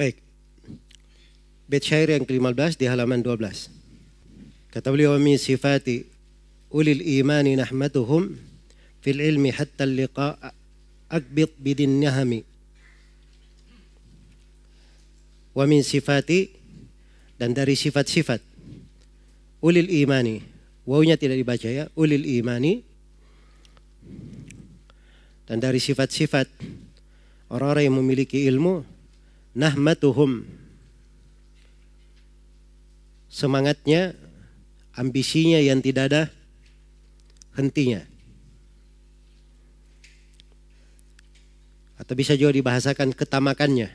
Baik. Bait syair yang ke-15 di halaman 12. Kata beliau min sifati ulil imani nahmatuhum fil ilmi hatta liqa akbit bidin nahami. Wa min sifati dan dari sifat-sifat ulil imani. Wawunya tidak dibaca ya. Ulil imani dan dari sifat-sifat orang-orang yang memiliki ilmu nahmatuhum. Semangatnya ambisinya yang tidak ada hentinya. Atau bisa juga dibahasakan ketamakannya.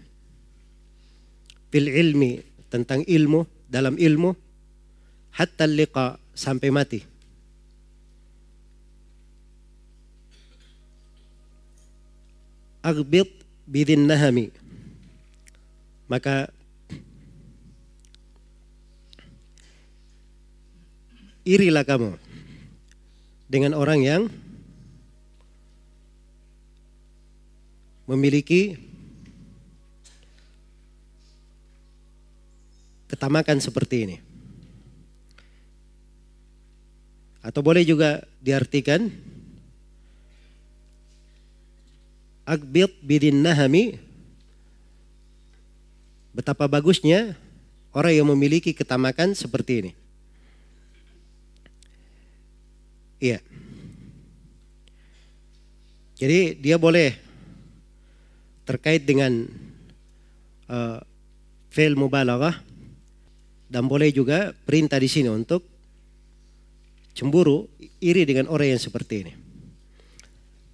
Fil ilmi tentang ilmu dalam ilmu hatta liqa sampai mati. Agbit bidin nahami maka irilah kamu dengan orang yang memiliki ketamakan seperti ini. Atau boleh juga diartikan Akbid bidin nahami Betapa bagusnya orang yang memiliki ketamakan seperti ini. Iya. Jadi dia boleh terkait dengan uh, fail mubalaghah dan boleh juga perintah di sini untuk cemburu iri dengan orang yang seperti ini.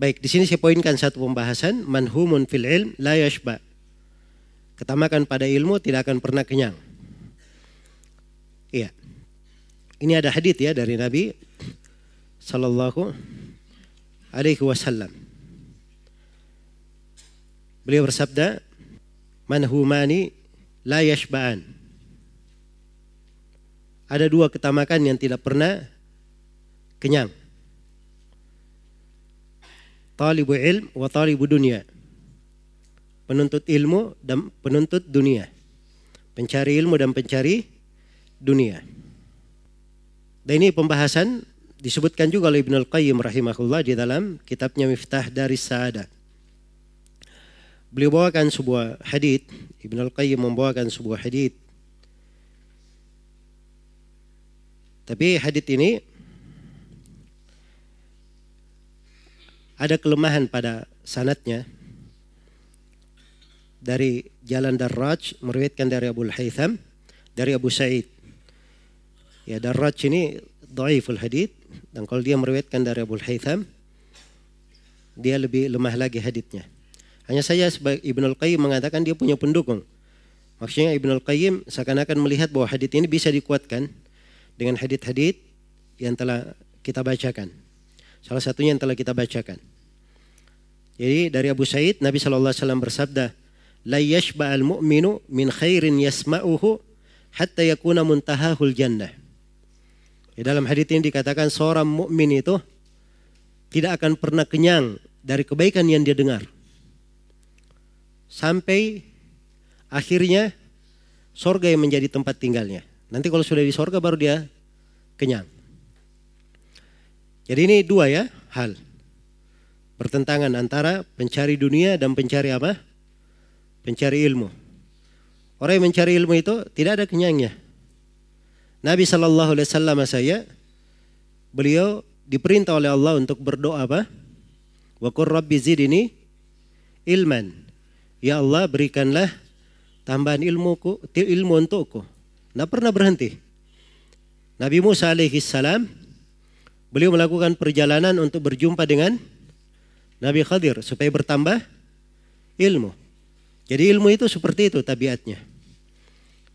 Baik, di sini saya poinkan satu pembahasan manhumun fil ilm la yashba. Ketamakan pada ilmu tidak akan pernah kenyang. Iya. Ini ada hadis ya dari Nabi sallallahu alaihi wasallam. Beliau bersabda, "Manhumani la yashba'an." Ada dua ketamakan yang tidak pernah kenyang talibu ilm wa talibu dunia. Penuntut ilmu dan penuntut dunia. Pencari ilmu dan pencari dunia. Dan ini pembahasan disebutkan juga oleh Ibnu Al-Qayyim rahimahullah di dalam kitabnya Miftah dari Sa'adah. Beliau bawakan sebuah hadith, Ibnu Al-Qayyim membawakan sebuah hadith. Tapi hadith ini ada kelemahan pada sanatnya dari jalan Darraj meriwayatkan dari Abu Haytham dari Abu Sa'id. Ya Darraj ini dhaiful hadith dan kalau dia meriwayatkan dari Abu Haytham dia lebih lemah lagi hadithnya. Hanya saja Ibnu Al-Qayyim mengatakan dia punya pendukung. Maksudnya Ibnu Al-Qayyim seakan-akan melihat bahwa hadith ini bisa dikuatkan dengan hadith-hadith yang telah kita bacakan. Salah satunya yang telah kita bacakan. Jadi dari Abu Said Nabi Shallallahu Alaihi Wasallam bersabda, "La yashba'al mu'minu min khairin yasma'uhu hatta yakuna muntahahul jannah." Di dalam hadis ini dikatakan seorang mukmin itu tidak akan pernah kenyang dari kebaikan yang dia dengar. Sampai akhirnya sorga yang menjadi tempat tinggalnya. Nanti kalau sudah di sorga baru dia kenyang. Jadi ini dua ya hal. Pertentangan antara pencari dunia dan pencari apa? Pencari ilmu. Orang yang mencari ilmu itu tidak ada kenyangnya. Nabi Shallallahu Alaihi Wasallam saya, beliau diperintah oleh Allah untuk berdoa apa? Wakur Rabbi zidini ilman. Ya Allah berikanlah tambahan ilmuku, ilmu untukku. Tidak pernah berhenti. Nabi Musa alaihi salam Beliau melakukan perjalanan untuk berjumpa dengan Nabi Khadir supaya bertambah ilmu. Jadi ilmu itu seperti itu tabiatnya.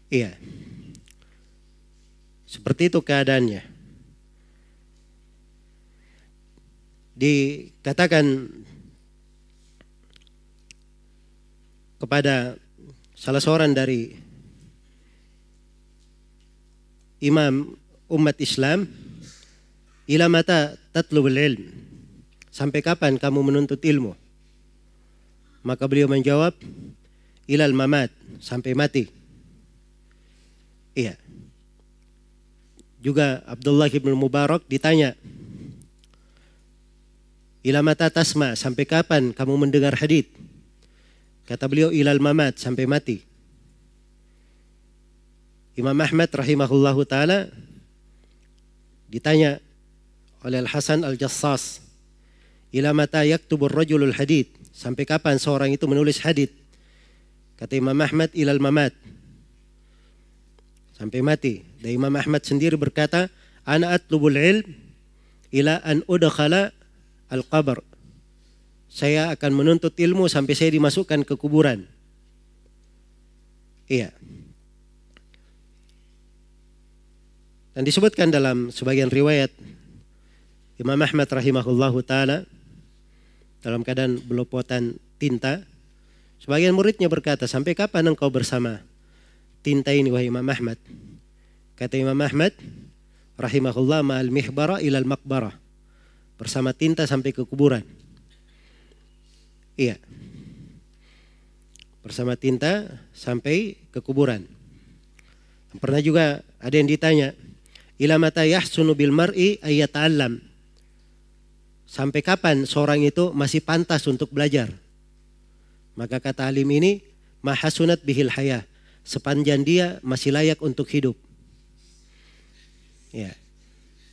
Iya. Seperti itu keadaannya. Dikatakan kepada salah seorang dari imam umat Islam Ila mata tatlubul ilm. Sampai kapan kamu menuntut ilmu? Maka beliau menjawab, ilal mamat sampai mati. Iya. Juga Abdullah bin Mubarak ditanya, Ila mata tasma, sampai kapan kamu mendengar hadith? Kata beliau, ilal mamat, sampai mati. Imam Ahmad rahimahullahu ta'ala ditanya oleh Al-Hasan Al-Jassas, Ila mata yaktubur rajulul hadith, sampai kapan seorang itu menulis hadith? Kata Imam Ahmad, ilal mamat, sampai mati. Dan Imam Ahmad sendiri berkata, Ana atlubul ilm ila an udkhala al-qabr. Saya akan menuntut ilmu sampai saya dimasukkan ke kuburan. Iya. Dan disebutkan dalam sebagian riwayat Imam Ahmad rahimahullahu taala dalam keadaan belopotan tinta sebagian muridnya berkata sampai kapan engkau bersama tinta ini wahai Imam Ahmad. Kata Imam Ahmad, rahimahullah ma'al mihbara ilal makbara. Bersama tinta sampai ke kuburan. Iya. Bersama tinta sampai ke kuburan. Pernah juga ada yang ditanya, ila mata yahsunu bil mar'i ayyata'allam. Sampai kapan seorang itu masih pantas untuk belajar? Maka kata alim ini, mahasunat bihil hayah sepanjang dia masih layak untuk hidup. Ya.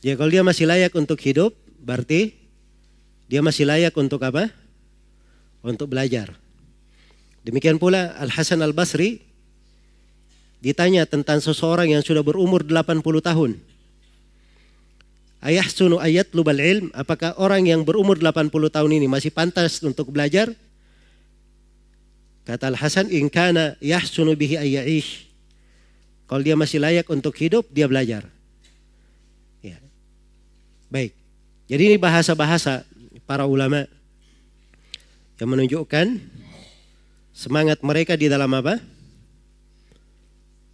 Ya kalau dia masih layak untuk hidup, berarti dia masih layak untuk apa? Untuk belajar. Demikian pula Al Hasan Al Basri ditanya tentang seseorang yang sudah berumur 80 tahun. Ayah sunu ayat lubal ilm, apakah orang yang berumur 80 tahun ini masih pantas untuk belajar? Kata Al-Hasan, in kana yahsunu bihi ayya'ish. Kalau dia masih layak untuk hidup, dia belajar. Ya. Baik. Jadi ini bahasa-bahasa para ulama yang menunjukkan semangat mereka di dalam apa?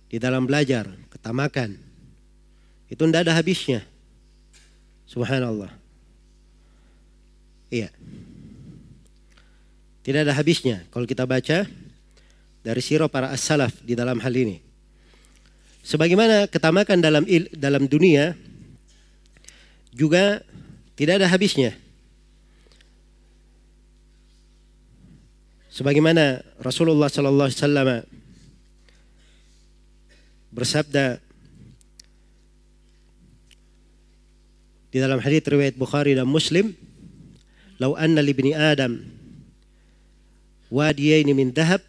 Di dalam belajar, ketamakan. Itu tidak ada habisnya. Subhanallah. Iya. Tidak ada habisnya kalau kita baca dari sirah para as-salaf di dalam hal ini. Sebagaimana ketamakan dalam il, dalam dunia juga tidak ada habisnya. Sebagaimana Rasulullah sallallahu alaihi wasallam bersabda di dalam hadis riwayat Bukhari dan Muslim, "Lau anna li Adam wadiyaini min dahab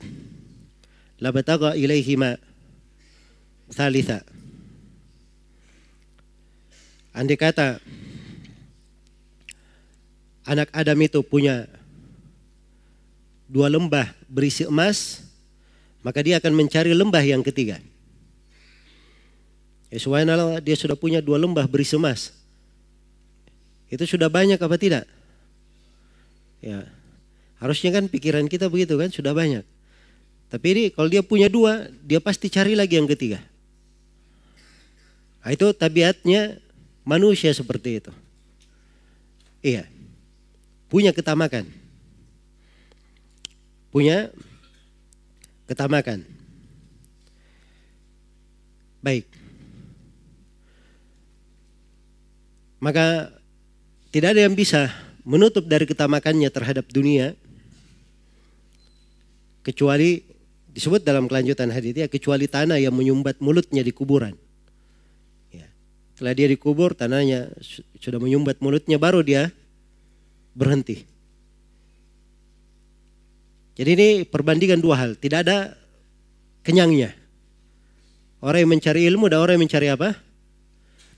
labataga ilaihima thalitha. Andai kata anak Adam itu punya dua lembah berisi emas, maka dia akan mencari lembah yang ketiga. Ya dia sudah punya dua lembah berisi emas. Itu sudah banyak apa tidak? Ya, Harusnya kan pikiran kita begitu kan, sudah banyak. Tapi ini kalau dia punya dua, dia pasti cari lagi yang ketiga. Nah, itu tabiatnya manusia seperti itu. Iya. Punya ketamakan. Punya ketamakan. Baik. Maka tidak ada yang bisa menutup dari ketamakannya terhadap dunia kecuali disebut dalam kelanjutan hadis ya kecuali tanah yang menyumbat mulutnya di kuburan. Ya. Setelah dia dikubur tanahnya sudah menyumbat mulutnya baru dia berhenti. Jadi ini perbandingan dua hal, tidak ada kenyangnya. Orang yang mencari ilmu dan orang yang mencari apa?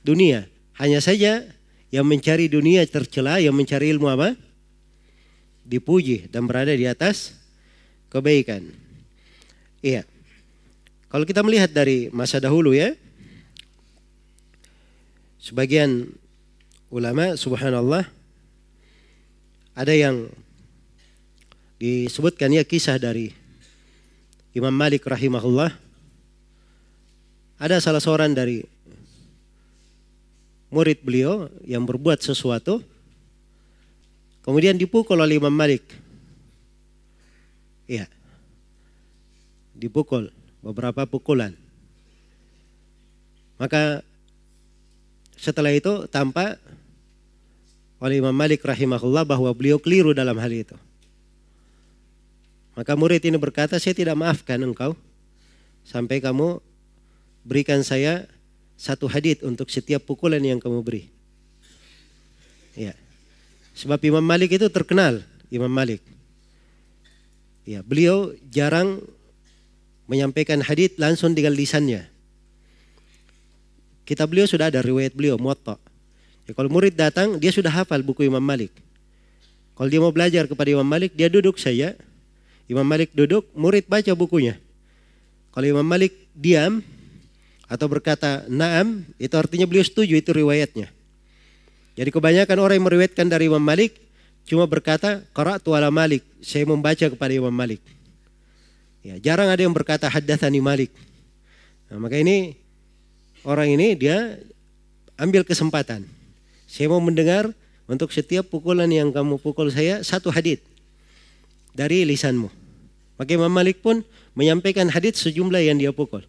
Dunia. Hanya saja yang mencari dunia tercela, yang mencari ilmu apa? Dipuji dan berada di atas kebaikan. Iya. Kalau kita melihat dari masa dahulu ya, sebagian ulama subhanallah ada yang disebutkan ya kisah dari Imam Malik rahimahullah. Ada salah seorang dari murid beliau yang berbuat sesuatu kemudian dipukul oleh Imam Malik Iya. dipukul beberapa pukulan. Maka setelah itu tampak oleh Imam Malik rahimahullah bahwa beliau keliru dalam hal itu. Maka murid ini berkata, saya tidak maafkan engkau sampai kamu berikan saya satu hadit untuk setiap pukulan yang kamu beri. Ya. Sebab Imam Malik itu terkenal, Imam Malik. Ya, beliau jarang menyampaikan hadit langsung dengan lisannya. Kitab beliau sudah ada riwayat beliau muwatta. Ya, kalau murid datang, dia sudah hafal buku Imam Malik. Kalau dia mau belajar kepada Imam Malik, dia duduk saja. Imam Malik duduk, murid baca bukunya. Kalau Imam Malik diam atau berkata naam, itu artinya beliau setuju itu riwayatnya. Jadi kebanyakan orang yang meriwayatkan dari Imam Malik cuma berkata qara'tu ala Malik, saya membaca kepada Imam Malik. Ya, jarang ada yang berkata haddatsani Malik. Nah, maka ini orang ini dia ambil kesempatan. Saya mau mendengar untuk setiap pukulan yang kamu pukul saya satu hadit dari lisanmu. Maka Imam Malik pun menyampaikan hadit sejumlah yang dia pukul.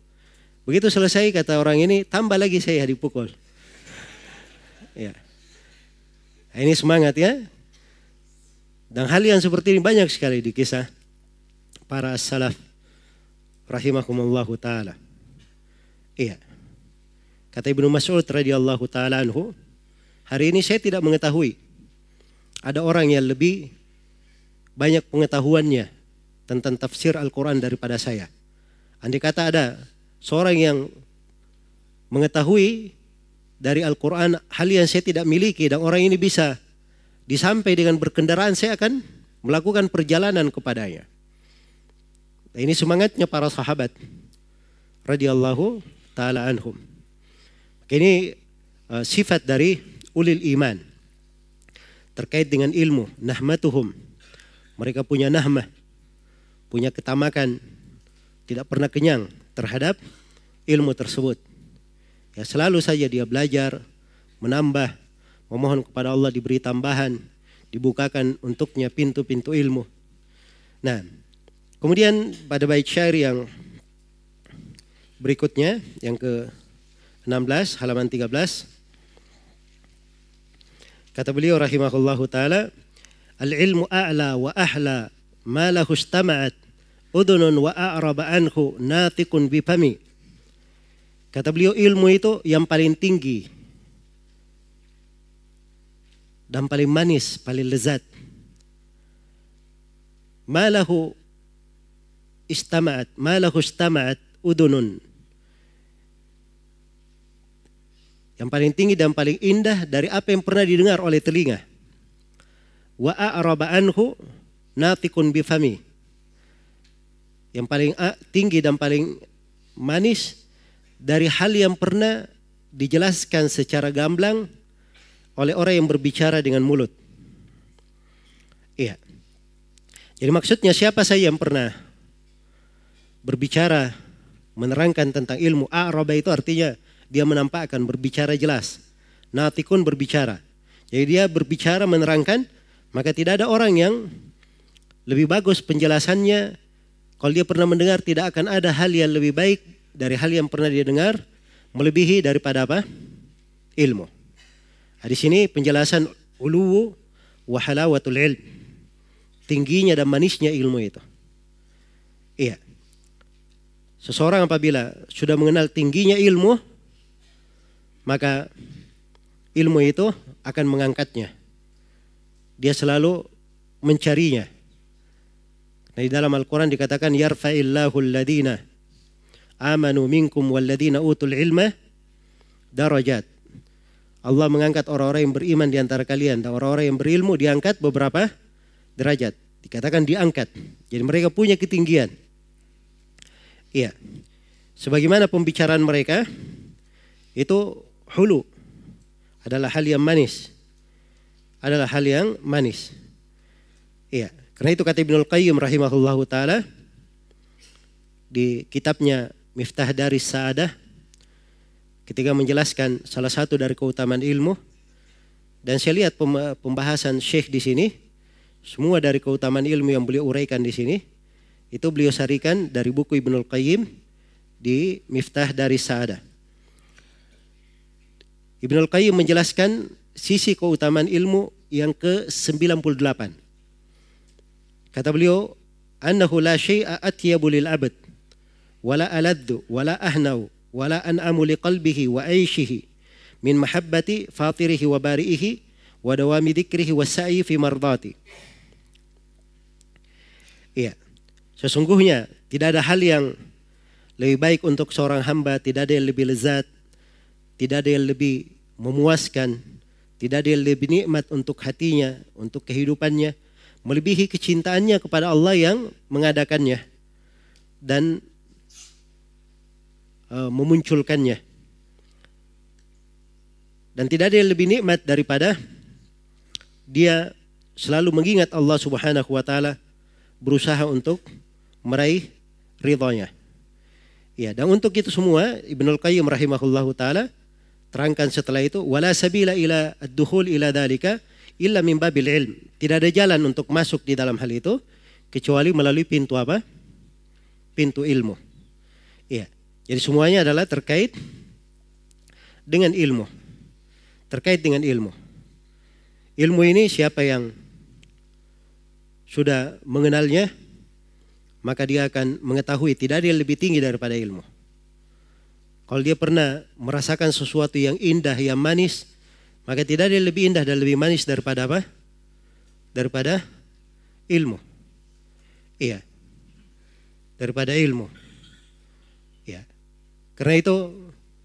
Begitu selesai kata orang ini, tambah lagi saya dipukul. Ya. Nah, ini semangat ya. Dan hal yang seperti ini banyak sekali di kisah para salaf rahimakumullahu taala. Iya. Kata Ibnu Mas'ud radhiyallahu taala anhu, hari ini saya tidak mengetahui ada orang yang lebih banyak pengetahuannya tentang tafsir Al-Quran daripada saya. Andai kata ada seorang yang mengetahui dari Al-Quran hal yang saya tidak miliki dan orang ini bisa disampai dengan berkendaraan saya akan melakukan perjalanan kepadanya. Ini semangatnya para sahabat radhiyallahu taala anhum. Ini uh, sifat dari ulil iman terkait dengan ilmu, nahmatuhum. Mereka punya nahmah, punya ketamakan, tidak pernah kenyang terhadap ilmu tersebut. Ya selalu saja dia belajar, menambah, memohon kepada Allah diberi tambahan, dibukakan untuknya pintu-pintu ilmu. Nah, kemudian pada bait syair yang berikutnya, yang ke-16, halaman 13, kata beliau rahimahullahu taala, Al-ilmu a'la wa ahla ma lahu istama'at udunun wa a'raba anhu natikun bifami Kata beliau ilmu itu yang paling tinggi dan paling manis, paling lezat. Malahu istama'at, malahu istama'at udunun. Yang paling tinggi dan paling indah dari apa yang pernah didengar oleh telinga. Wa a'raba anhu natikun bifami. Yang paling tinggi dan paling manis dari hal yang pernah dijelaskan secara gamblang oleh orang yang berbicara dengan mulut. Iya. Jadi maksudnya siapa saya yang pernah berbicara menerangkan tentang ilmu A'raba itu artinya dia menampakkan berbicara jelas. Natikun berbicara. Jadi dia berbicara menerangkan maka tidak ada orang yang lebih bagus penjelasannya kalau dia pernah mendengar tidak akan ada hal yang lebih baik dari hal yang pernah dia dengar melebihi daripada apa? Ilmu. Nah, di sini penjelasan ulu wa halawatul ilm. Tingginya dan manisnya ilmu itu. Iya. Seseorang apabila sudah mengenal tingginya ilmu, maka ilmu itu akan mengangkatnya. Dia selalu mencarinya. Nah, di dalam Al-Quran dikatakan yarfa'illahu alladina amanu minkum walladina utul ilma darajat. Allah mengangkat orang-orang yang beriman di antara kalian dan orang-orang yang berilmu diangkat beberapa derajat. Dikatakan diangkat. Jadi mereka punya ketinggian. Iya. Sebagaimana pembicaraan mereka itu hulu adalah hal yang manis. Adalah hal yang manis. Iya. Karena itu kata Ibnul Qayyim rahimahullahu taala di kitabnya Miftah dari Sa'adah ketika menjelaskan salah satu dari keutamaan ilmu dan saya lihat pembahasan Syekh di sini semua dari keutamaan ilmu yang beliau uraikan di sini Itu beliau sarikan dari buku Ibnul Qayyim di Miftah dari Sa'adah. Ibnul Qayyim menjelaskan sisi keutamaan ilmu yang ke-98. Kata beliau, "Annahu la syai'a atyabu lil abad wala aladdu wala ahnau wala an'amu liqalbihi wa aishihi min mahabbati fatirihi wa bari'ihi wa dawami dzikrihi wa sa'i fi mardati." Iya. Sesungguhnya tidak ada hal yang lebih baik untuk seorang hamba, tidak ada yang lebih lezat, tidak ada yang lebih memuaskan, tidak ada yang lebih nikmat untuk hatinya, untuk kehidupannya, melebihi kecintaannya kepada Allah yang mengadakannya dan uh, memunculkannya. Dan tidak ada yang lebih nikmat daripada dia selalu mengingat Allah Subhanahu wa taala berusaha untuk meraih ridhonya. Ya, dan untuk itu semua Ibnul Qayyim rahimahullahu taala terangkan setelah itu wala sabila ila ad-dukhul ila dalika illa min babil ilm. Tidak ada jalan untuk masuk di dalam hal itu kecuali melalui pintu apa? Pintu ilmu. Iya. Jadi semuanya adalah terkait dengan ilmu. Terkait dengan ilmu. Ilmu ini siapa yang sudah mengenalnya, maka dia akan mengetahui tidak ada yang lebih tinggi daripada ilmu. Kalau dia pernah merasakan sesuatu yang indah, yang manis, maka tidak ada yang lebih indah dan lebih manis daripada apa? Daripada ilmu. Iya. Daripada ilmu. Ya. Karena itu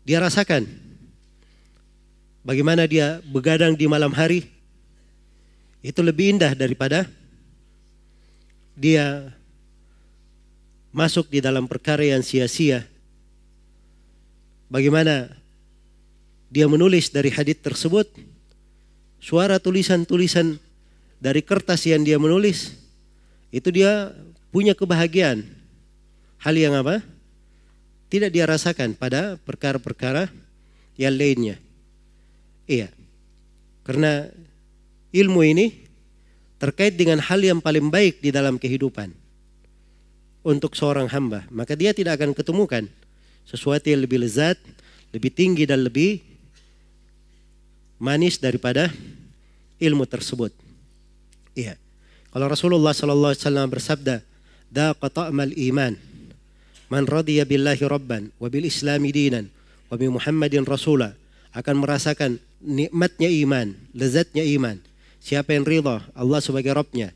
dia rasakan bagaimana dia begadang di malam hari itu lebih indah daripada dia masuk di dalam perkara yang sia-sia. Bagaimana dia menulis dari hadith tersebut, suara tulisan-tulisan dari kertas yang dia menulis, itu dia punya kebahagiaan. Hal yang apa? Tidak dia rasakan pada perkara-perkara yang lainnya. Iya. Karena ilmu ini terkait dengan hal yang paling baik di dalam kehidupan untuk seorang hamba, maka dia tidak akan ketemukan sesuatu yang lebih lezat, lebih tinggi dan lebih manis daripada ilmu tersebut. Iya. Kalau Rasulullah sallallahu alaihi wasallam bersabda, "Daqa ta'mal iman man radiya billahi rabban wa bil islami dinan wa bi Muhammadin rasula." Akan merasakan nikmatnya iman, lezatnya iman Siapa yang ridha Allah sebagai Rabbnya,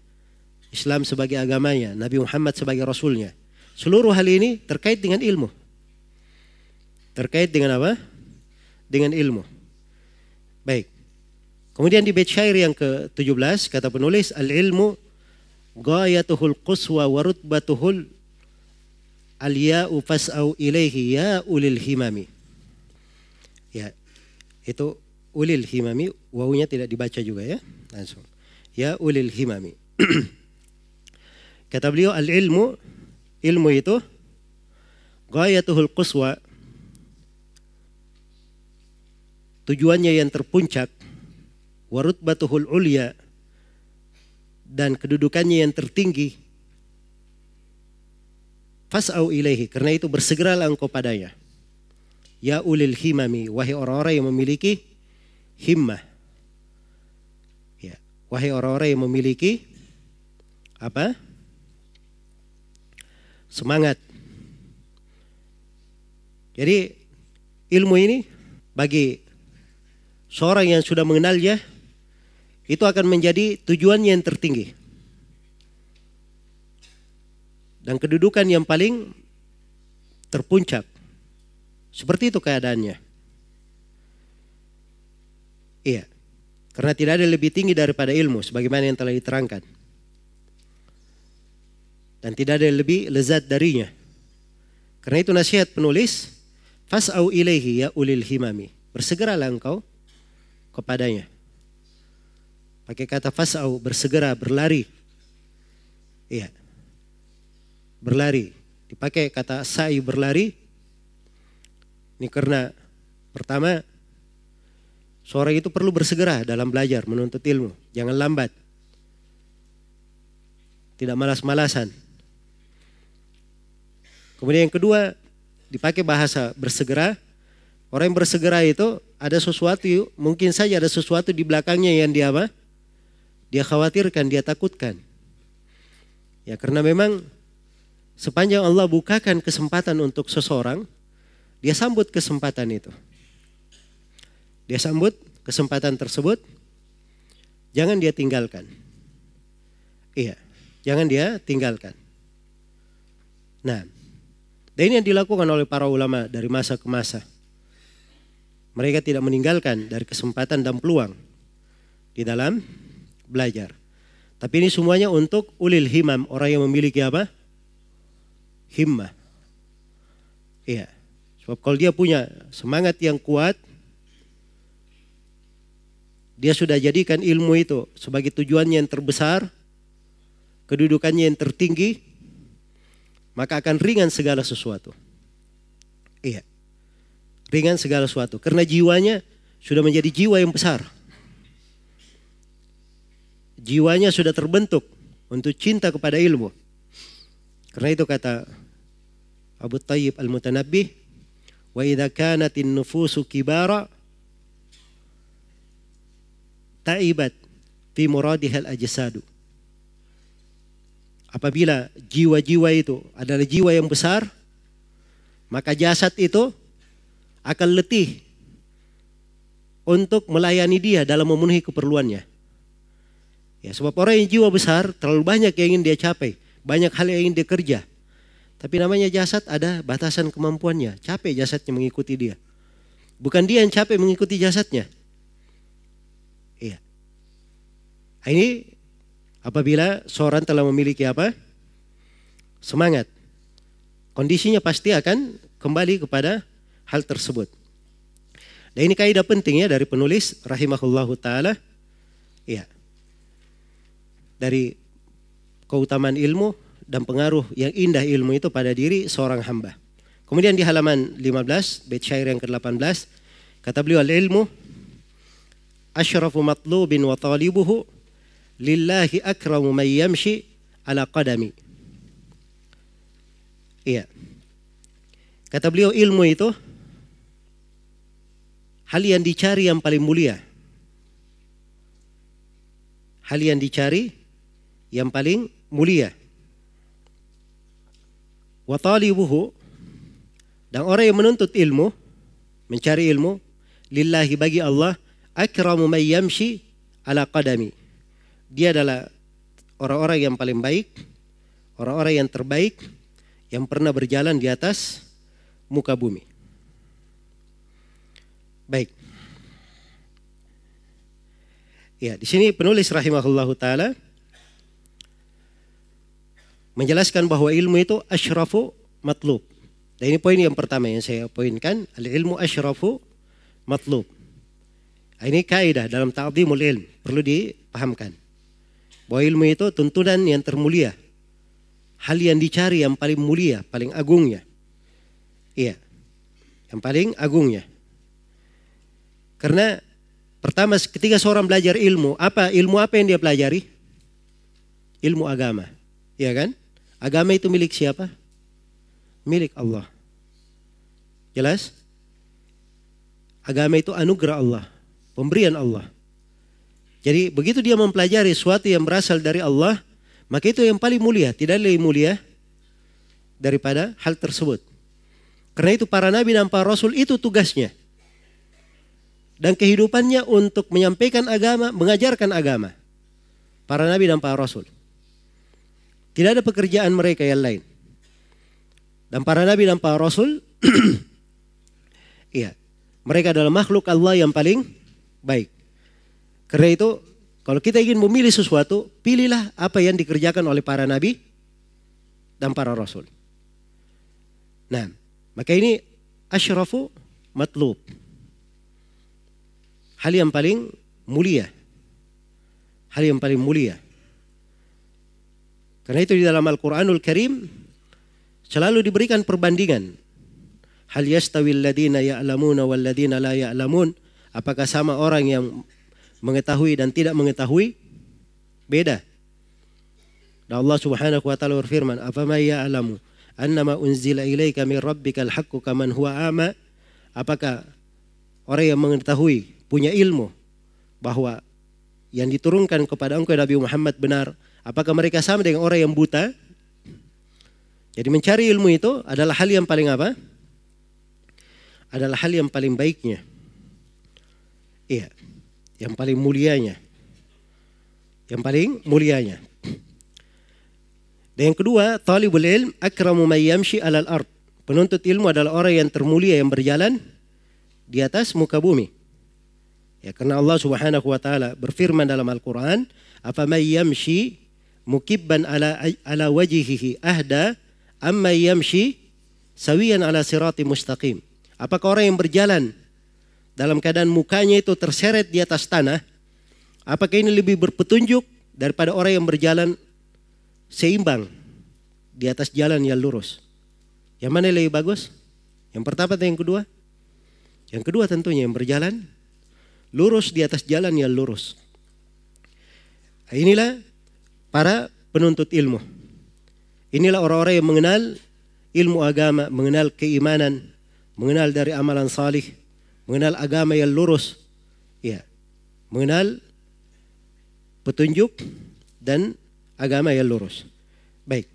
Islam sebagai agamanya, Nabi Muhammad sebagai Rasulnya. Seluruh hal ini terkait dengan ilmu. Terkait dengan apa? Dengan ilmu. Baik. Kemudian di bait syair yang ke-17 kata penulis al-ilmu ghayatuhul quswa wa rutbatuhul al-ya'u fas'au ilaihi ya ulil himami. Ya. Itu ulil himami wawunya tidak dibaca juga ya langsung ya ulil himami kata beliau al ilmu ilmu itu ghayatuhul quswa tujuannya yang terpuncak warutbatuhul ulya dan kedudukannya yang tertinggi fas'au ilaihi karena itu bersegeralah engkau padanya ya ulil himami wahai orang-orang yang memiliki himmah. Ya, wahai orang-orang yang memiliki apa? Semangat. Jadi ilmu ini bagi seorang yang sudah mengenalnya itu akan menjadi tujuan yang tertinggi. Dan kedudukan yang paling terpuncak. Seperti itu keadaannya. Iya. Karena tidak ada lebih tinggi daripada ilmu sebagaimana yang telah diterangkan. Dan tidak ada lebih lezat darinya. Karena itu nasihat penulis, fas'au ilaihi ya ulil himami. Bersegeralah engkau kepadanya. Pakai kata fas'au, bersegera, berlari. Iya. Berlari. Dipakai kata sa'i berlari. Ini karena pertama Seorang itu perlu bersegera dalam belajar, menuntut ilmu. Jangan lambat. Tidak malas-malasan. Kemudian yang kedua dipakai bahasa bersegera. Orang yang bersegera itu ada sesuatu, mungkin saja ada sesuatu di belakangnya yang dia apa? Dia khawatirkan, dia takutkan. Ya karena memang sepanjang Allah bukakan kesempatan untuk seseorang, dia sambut kesempatan itu. Dia sambut kesempatan tersebut, jangan dia tinggalkan. Iya, jangan dia tinggalkan. Nah, dan ini yang dilakukan oleh para ulama dari masa ke masa. Mereka tidak meninggalkan dari kesempatan dan peluang di dalam belajar. Tapi ini semuanya untuk ulil himam, orang yang memiliki apa? Himmah. Iya. Sebab kalau dia punya semangat yang kuat, dia sudah jadikan ilmu itu sebagai tujuannya yang terbesar, kedudukannya yang tertinggi, maka akan ringan segala sesuatu. Iya. Ringan segala sesuatu. Karena jiwanya sudah menjadi jiwa yang besar jiwanya sudah terbentuk untuk cinta kepada ilmu. Karena itu kata Abu Tayyib Al-Mutanabbih, "Wa idza kanatin nufusu kibara ta'ibat fi muradihal ajsadu." Apabila jiwa-jiwa itu adalah jiwa yang besar, maka jasad itu akan letih untuk melayani dia dalam memenuhi keperluannya. Ya, sebab orang yang jiwa besar terlalu banyak yang ingin dia capai, banyak hal yang ingin dia kerja. Tapi namanya jasad ada batasan kemampuannya, capek jasadnya mengikuti dia. Bukan dia yang capek mengikuti jasadnya. Iya. Nah, ini apabila seorang telah memiliki apa? Semangat. Kondisinya pasti akan kembali kepada hal tersebut. Dan ini kaidah penting ya dari penulis rahimahullahu taala. Iya dari keutamaan ilmu dan pengaruh yang indah ilmu itu pada diri seorang hamba. Kemudian di halaman 15 bait syair yang ke-18 kata beliau al-ilmu asyrafu matlubin wa talibuhu lillahi akramu man yamshi ala qadami. Iya. Kata beliau ilmu itu hal yang dicari yang paling mulia. Hal yang dicari yang paling mulia. Wa talibuhu dan orang yang menuntut ilmu, mencari ilmu lillahi bagi Allah akramu may yamshi ala qadami. Dia adalah orang-orang yang paling baik, orang-orang yang terbaik yang pernah berjalan di atas muka bumi. Baik. Ya, di sini penulis rahimahullahu taala menjelaskan bahwa ilmu itu asyrafu matlub. Dan ini poin yang pertama yang saya poinkan, al-ilmu asyrafu matlub. Nah, ini kaidah dalam ta'zimul ilm, perlu dipahamkan. Bahwa ilmu itu tuntunan yang termulia. Hal yang dicari yang paling mulia, paling agungnya. Iya. Yang paling agungnya. Karena pertama ketika seorang belajar ilmu, apa ilmu apa yang dia pelajari? Ilmu agama. Iya kan? Agama itu milik siapa? Milik Allah. Jelas? Agama itu anugerah Allah, pemberian Allah. Jadi begitu dia mempelajari sesuatu yang berasal dari Allah, maka itu yang paling mulia, tidak lebih mulia daripada hal tersebut. Karena itu para nabi dan para rasul itu tugasnya. Dan kehidupannya untuk menyampaikan agama, mengajarkan agama. Para nabi dan para rasul. Tidak ada pekerjaan mereka yang lain. Dan para nabi dan para rasul, iya, mereka adalah makhluk Allah yang paling baik. Karena itu, kalau kita ingin memilih sesuatu, pilihlah apa yang dikerjakan oleh para nabi dan para rasul. Nah, maka ini asyrafu matlub. Hal yang paling mulia. Hal yang paling mulia. Karena itu di dalam Al-Quranul Karim selalu diberikan perbandingan. Hal yastawil ladina ya'lamuna wal ladina la ya'lamun. Apakah sama orang yang mengetahui dan tidak mengetahui? Beda. Dan Allah Subhanahu wa taala berfirman, "Afama ya'lamu annama unzila ilaika min rabbikal haqqu kaman huwa ama apakah orang yang mengetahui punya ilmu bahwa yang diturunkan kepada engkau Nabi Muhammad benar. Apakah mereka sama dengan orang yang buta? Jadi mencari ilmu itu adalah hal yang paling apa? Adalah hal yang paling baiknya. Iya yang paling mulianya. Yang paling mulianya. Dan yang kedua, talibul ilm akramu may yamshi alal ard. Penuntut ilmu adalah orang yang termulia yang berjalan di atas muka bumi. Ya, karena Allah Subhanahu wa taala berfirman dalam Al-Qur'an, "Apa may yamshi mukibban ala ala wajhihi ahda amma yamshi sawiyan ala sirati mustaqim." Apakah orang yang berjalan dalam keadaan mukanya itu terseret di atas tanah, apakah ini lebih berpetunjuk daripada orang yang berjalan seimbang di atas jalan yang lurus. Yang mana yang lebih bagus? Yang pertama atau yang kedua? Yang kedua tentunya yang berjalan lurus di atas jalan yang lurus. Inilah para penuntut ilmu. Inilah orang-orang yang mengenal ilmu agama, mengenal keimanan, mengenal dari amalan salih, mengenal agama yang lurus. Ya. Mengenal petunjuk dan agama yang lurus. Baik.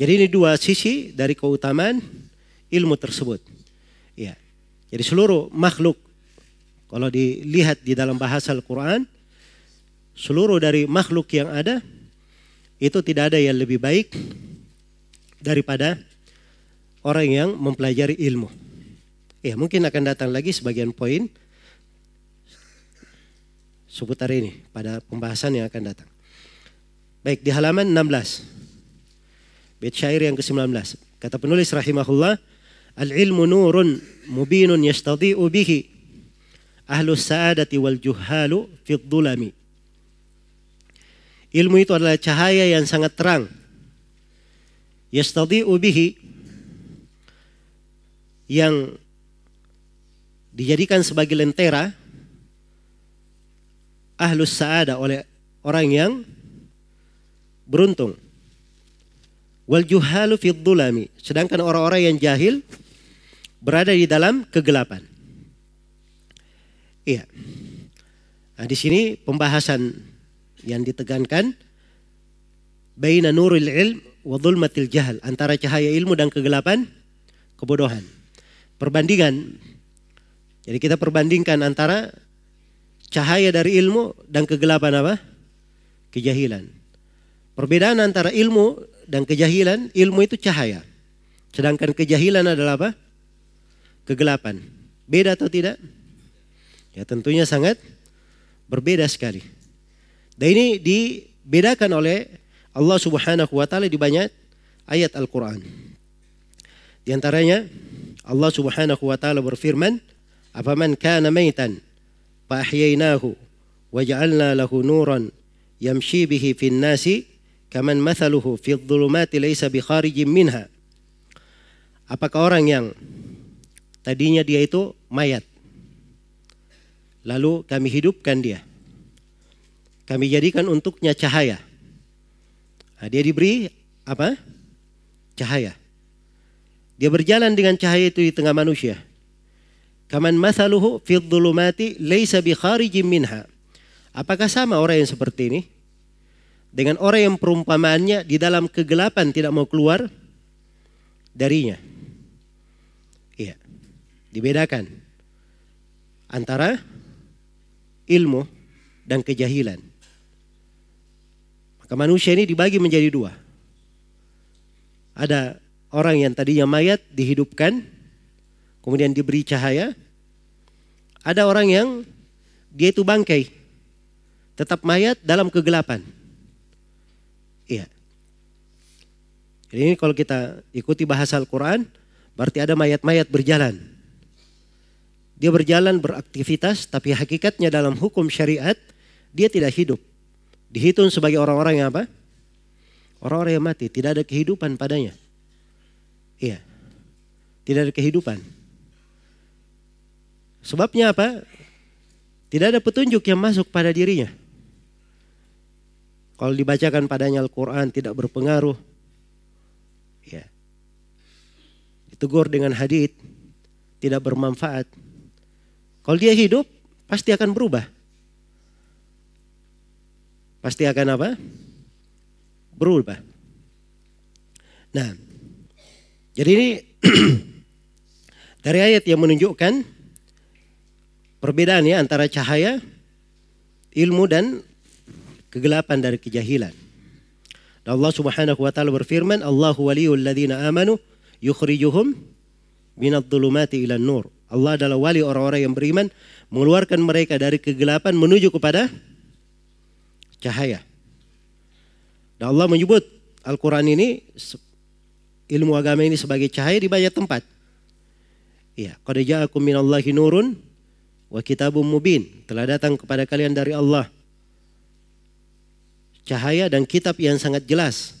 Jadi ini dua sisi dari keutamaan ilmu tersebut. Ya. Jadi seluruh makhluk kalau dilihat di dalam bahasa Al-Qur'an seluruh dari makhluk yang ada itu tidak ada yang lebih baik daripada orang yang mempelajari ilmu. Ya, mungkin akan datang lagi sebagian poin seputar ini pada pembahasan yang akan datang. Baik, di halaman 16. Bait syair yang ke-19. Kata penulis rahimahullah, Al-ilmu nurun mubinun yastadi'u bihi ahlus sa'adati wal juhalu fi dhulami. Ilmu itu adalah cahaya yang sangat terang. Yastadi'u bihi yang dijadikan sebagai lentera ahlus sa'ada oleh orang yang beruntung. Wal juhalu fi dhulami. Sedangkan orang-orang yang jahil berada di dalam kegelapan. Iya. Nah, di sini pembahasan yang ditegankan baina nuril ilm wa dhulmatil jahal antara cahaya ilmu dan kegelapan kebodohan. Perbandingan. Jadi kita perbandingkan antara cahaya dari ilmu dan kegelapan apa? Kejahilan. Perbedaan antara ilmu dan kejahilan, ilmu itu cahaya. Sedangkan kejahilan adalah apa? Kegelapan. Beda atau tidak? Ya tentunya sangat berbeda sekali. Dan ini dibedakan oleh Allah Subhanahu wa taala di banyak ayat Al-Qur'an. Di antaranya Allah Subhanahu wa taala berfirman, "Afaman kana maitan fa ahyaynahu wa ja'alna lahu nuran yamshi bihi fin nasi kaman mathaluhu fi dhulumati laysa bi kharijin minha. Apakah orang yang tadinya dia itu mayat lalu kami hidupkan dia. Kami jadikan untuknya cahaya. Nah, dia diberi apa? Cahaya. Dia berjalan dengan cahaya itu di tengah manusia. Kaman mathaluhu fi laysa bi minha. Apakah sama orang yang seperti ini? dengan orang yang perumpamaannya di dalam kegelapan tidak mau keluar darinya. Iya. Dibedakan antara ilmu dan kejahilan. Maka manusia ini dibagi menjadi dua. Ada orang yang tadinya mayat dihidupkan, kemudian diberi cahaya. Ada orang yang dia itu bangkai, tetap mayat dalam kegelapan. Iya. Jadi ini kalau kita ikuti bahasa Al-Quran, berarti ada mayat-mayat berjalan. Dia berjalan beraktivitas, tapi hakikatnya dalam hukum syariat, dia tidak hidup. Dihitung sebagai orang-orang yang apa? Orang-orang yang mati, tidak ada kehidupan padanya. Iya. Tidak ada kehidupan. Sebabnya apa? Tidak ada petunjuk yang masuk pada dirinya. Kalau dibacakan padanya Al-Quran tidak berpengaruh. Ya. ditegur dengan hadit tidak bermanfaat. Kalau dia hidup, pasti akan berubah. Pasti akan apa? Berubah. Nah, jadi ini dari ayat yang menunjukkan perbedaannya antara cahaya, ilmu dan kegelapan dari kejahilan. Dan Allah Subhanahu wa taala berfirman, "Allahu waliyul ladzina amanu yukhrijuhum minadh dhulumati ila nur." Allah adalah wali orang-orang yang beriman mengeluarkan mereka dari kegelapan menuju kepada cahaya. Dan Allah menyebut Al-Quran ini ilmu agama ini sebagai cahaya di banyak tempat. Iya, qad ja'akum minallahi nurun wa kitabum mubin. Telah datang kepada kalian dari Allah cahaya dan kitab yang sangat jelas.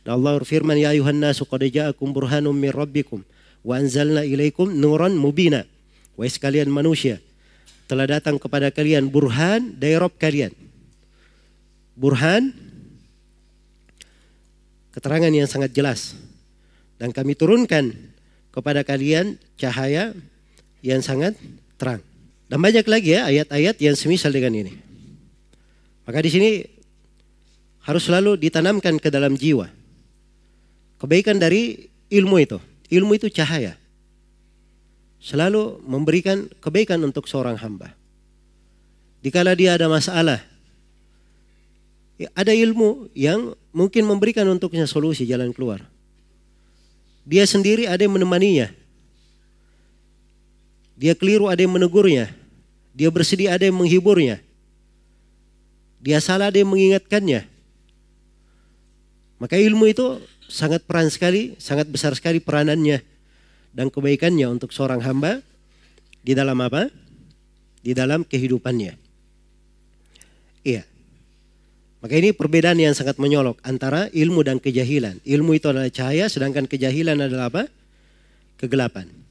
Dan Allah berfirman, Ya ayuhan nasu qad ja'akum burhanum min rabbikum wa anzalna ilaikum nuran mubina. Wahai sekalian manusia, telah datang kepada kalian burhan dari Rob kalian. Burhan, keterangan yang sangat jelas. Dan kami turunkan kepada kalian cahaya yang sangat terang. Dan banyak lagi ya ayat-ayat yang semisal dengan ini. Maka di sini harus selalu ditanamkan ke dalam jiwa. Kebaikan dari ilmu itu. Ilmu itu cahaya. Selalu memberikan kebaikan untuk seorang hamba. Dikala dia ada masalah, ya ada ilmu yang mungkin memberikan untuknya solusi jalan keluar. Dia sendiri ada yang menemaninya. Dia keliru ada yang menegurnya. Dia bersedih ada yang menghiburnya. Dia salah ada yang mengingatkannya. Maka ilmu itu sangat peran sekali, sangat besar sekali peranannya dan kebaikannya untuk seorang hamba di dalam apa? Di dalam kehidupannya. Iya. Maka ini perbedaan yang sangat menyolok antara ilmu dan kejahilan. Ilmu itu adalah cahaya, sedangkan kejahilan adalah apa? Kegelapan.